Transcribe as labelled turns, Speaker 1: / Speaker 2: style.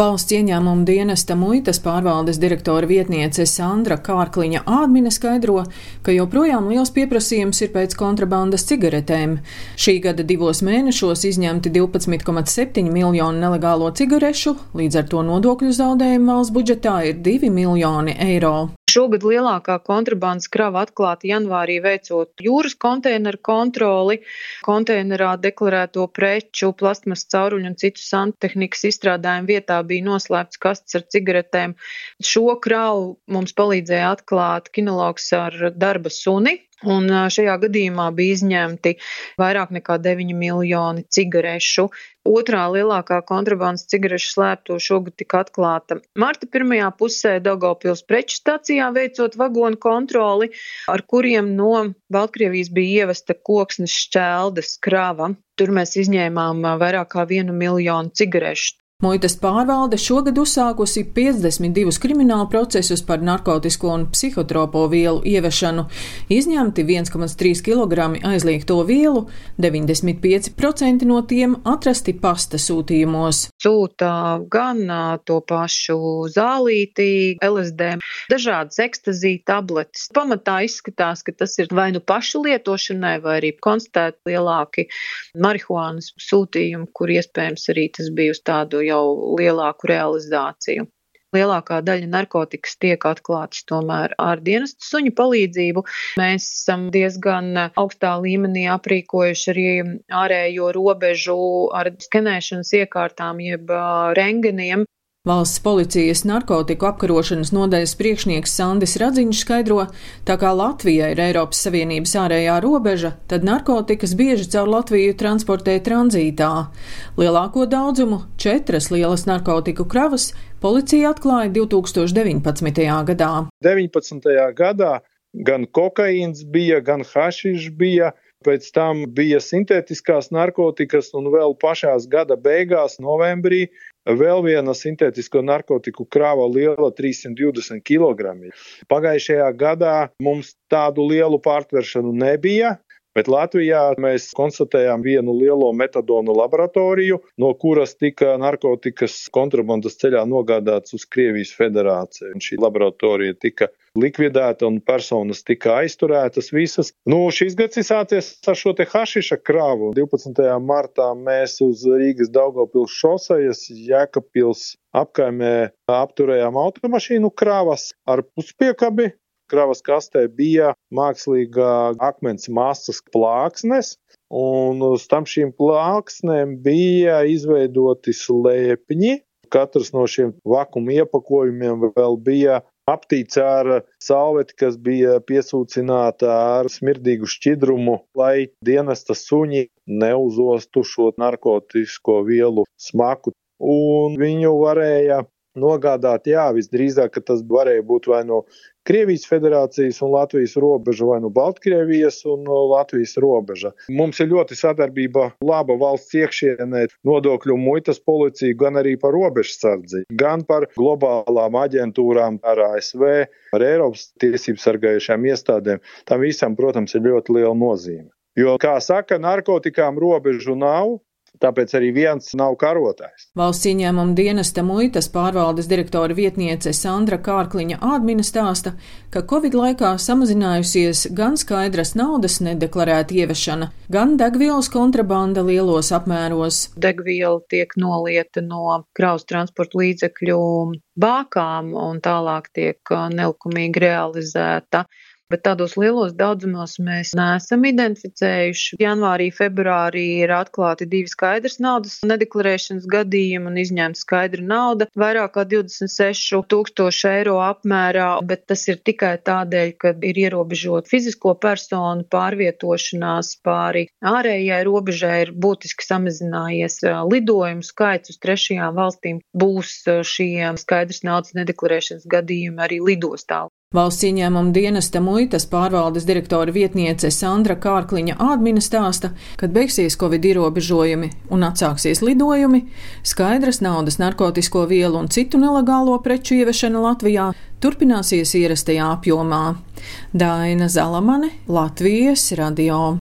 Speaker 1: Valsts ieņēmuma dienesta muitas pārvaldes direktora vietniece Sandra Kārkliņa Ādmine skaidro, ka joprojām liels pieprasījums ir pēc kontrabandas cigaretēm. Šī gada divos mēnešos izņemti 12,7 miljoni nelegālo cigarešu, līdz ar to nodokļu zaudējumu valsts budžetā ir 2 miljoni eiro.
Speaker 2: Šogad lielākā kontrabandas krava atklāta janvārī veicot jūras konteineru kontroli, konteinerā deklarēto preču, plasmas cauruļu un citu santehnikas izstrādājumu vietā bija noslēpts kasts ar cigaretēm. Šo kravu mums palīdzēja atklāt kinologs ar darba suni, Un šajā gadījumā bija izņemti vairāk nekā 9 miljoni cigarešu. Otrā lielākā kontrabandas cigarešu slēpto šogad tika atklāta marta pirmajā pusē Daugavpils preču stacijā veicot vagonu kontroli, ar kuriem no Baltkrievijas bija ievesta koksnes šķeldes krava. Tur mēs izņēmām vairāk kā vienu miljonu cigarešu.
Speaker 1: Muitas pārvalde šogad uzsākusi 52 kriminālu procesus par narkotiku un psihotropo vielu ievešanu. Izņemti 1,3 kg aizliegto vielu, 95% no tiem atrasti pasta sūtījumos.
Speaker 2: Sūta gan to pašu zālīti, LSD, dažādas ekstazīja tabletes. Pamatā izskatās, ka tas ir vai nu pašu lietošanai, vai arī konstatēti lielāki marihuānas sūtījumi, kur iespējams arī tas bija uz tādu jau lielāku realizāciju. Lielākā daļa narkotikas tiek atklātas tomēr ar dienestu suņu palīdzību. Mēs esam diezgan augstā līmenī aprīkojuši arī ārējo robežu ar skenēšanas iekārtām jeb rengeniem,
Speaker 1: Valsts policijas narkotiku apkarošanas nodaļas priekšnieks Sandis Radziņš skaidro, tā kā Latvija ir Eiropas Savienības ārējā robeža, tad narkotikas bieži caur Latviju transportē tranzītā. Lielāko daudzumu, četras lielas narkotiku kravas, policija atklāja 2019. gadā.
Speaker 3: 19. gadā gan kokaīns bija, gan hašišs bija. Pēc tam bija sintētiskās narkotikas, un vēl pašās gada beigās, novembrī, Vēl viena sintētisko narkotiku krāva liela 320 kg. Pagājušajā gadā mums tādu lielu pārtveršanu nebija. Bet Latvijā mēs konstatējām vienu lielo metadonu laboratoriju, no kuras tika narkotikas kontrabandas ceļā nogādāts uz Krievijas federāciju. Un šī laboratorija tika likvidēta un personas tika aizturētas visas. Nu, šis gads ir sācies ar šo te hašiša krāvu. 12. martā mēs uz Rīgas Daugavpils šosejas Jēkabpils apkaimē apturējām automašīnu krāvas ar puspiekabi kravas kastē bija mākslīgā akmens masas plāksnes, un uz tam šīm plāksnēm bija izveidoti slēpņi. Katrs no šiem vakuma iepakojumiem vēl bija aptīts ar salveti, kas bija piesūcināta ar smirdīgu šķidrumu, lai dienesta suņi neuzostu šo narkotisko vielu smaku. Un viņu varēja nogādāt, jā, visdrīzāk, tas varēja būt vai no Krievijas federācijas un Latvijas robeža, vai no Baltkrievijas un Latvijas robeža. Mums ir ļoti sadarbība laba valsts iekšienē, nodokļu muitas policija, gan arī par robežsardzi, gan par globālām aģentūrām ar ASV, ar Eiropas tiesību sargājušām iestādēm. Tam visam, protams, ir ļoti liela nozīme. Jo, kā saka, narkotikām robežu nav, tāpēc arī viens nav karotājs.
Speaker 1: Valsts ieņēmuma dienesta muitas pārvaldes direktora vietniece Sandra Kārkliņa Ādmina stāsta, ka Covid laikā samazinājusies gan skaidras naudas nedeklarēta ievešana, gan degvielas kontrabanda lielos apmēros.
Speaker 2: Degviela tiek nolieta no kraus transporta līdzekļu bākām un tālāk tiek nelikumīgi realizēta bet tādos lielos daudzumos mēs neesam identificējuši. Janvārī, februārī ir atklāti divi skaidrs naudas nedeklarēšanas gadījumi un izņemta skaidra nauda vairāk kā 26 tūkstoši eiro apmērā, bet tas ir tikai tādēļ, ka ir ierobežot fizisko personu pārvietošanās pāri ārējai robežai ir būtiski samazinājies lidojumu skaits uz trešajām valstīm. Būs šie skaidrs naudas nedeklarēšanas gadījumi arī lidostā.
Speaker 1: Valsts ieņēmuma dienesta muitas pārvaldes direktora vietniece Sandra Kārkliņa Ādmina stāsta, kad beigsies Covid ierobežojumi un atsāksies lidojumi, skaidras naudas, narkotisko vielu un citu nelegālo preču ievešana Latvijā turpināsies ierastajā apjomā. Daina Zalamane, Latvijas radio.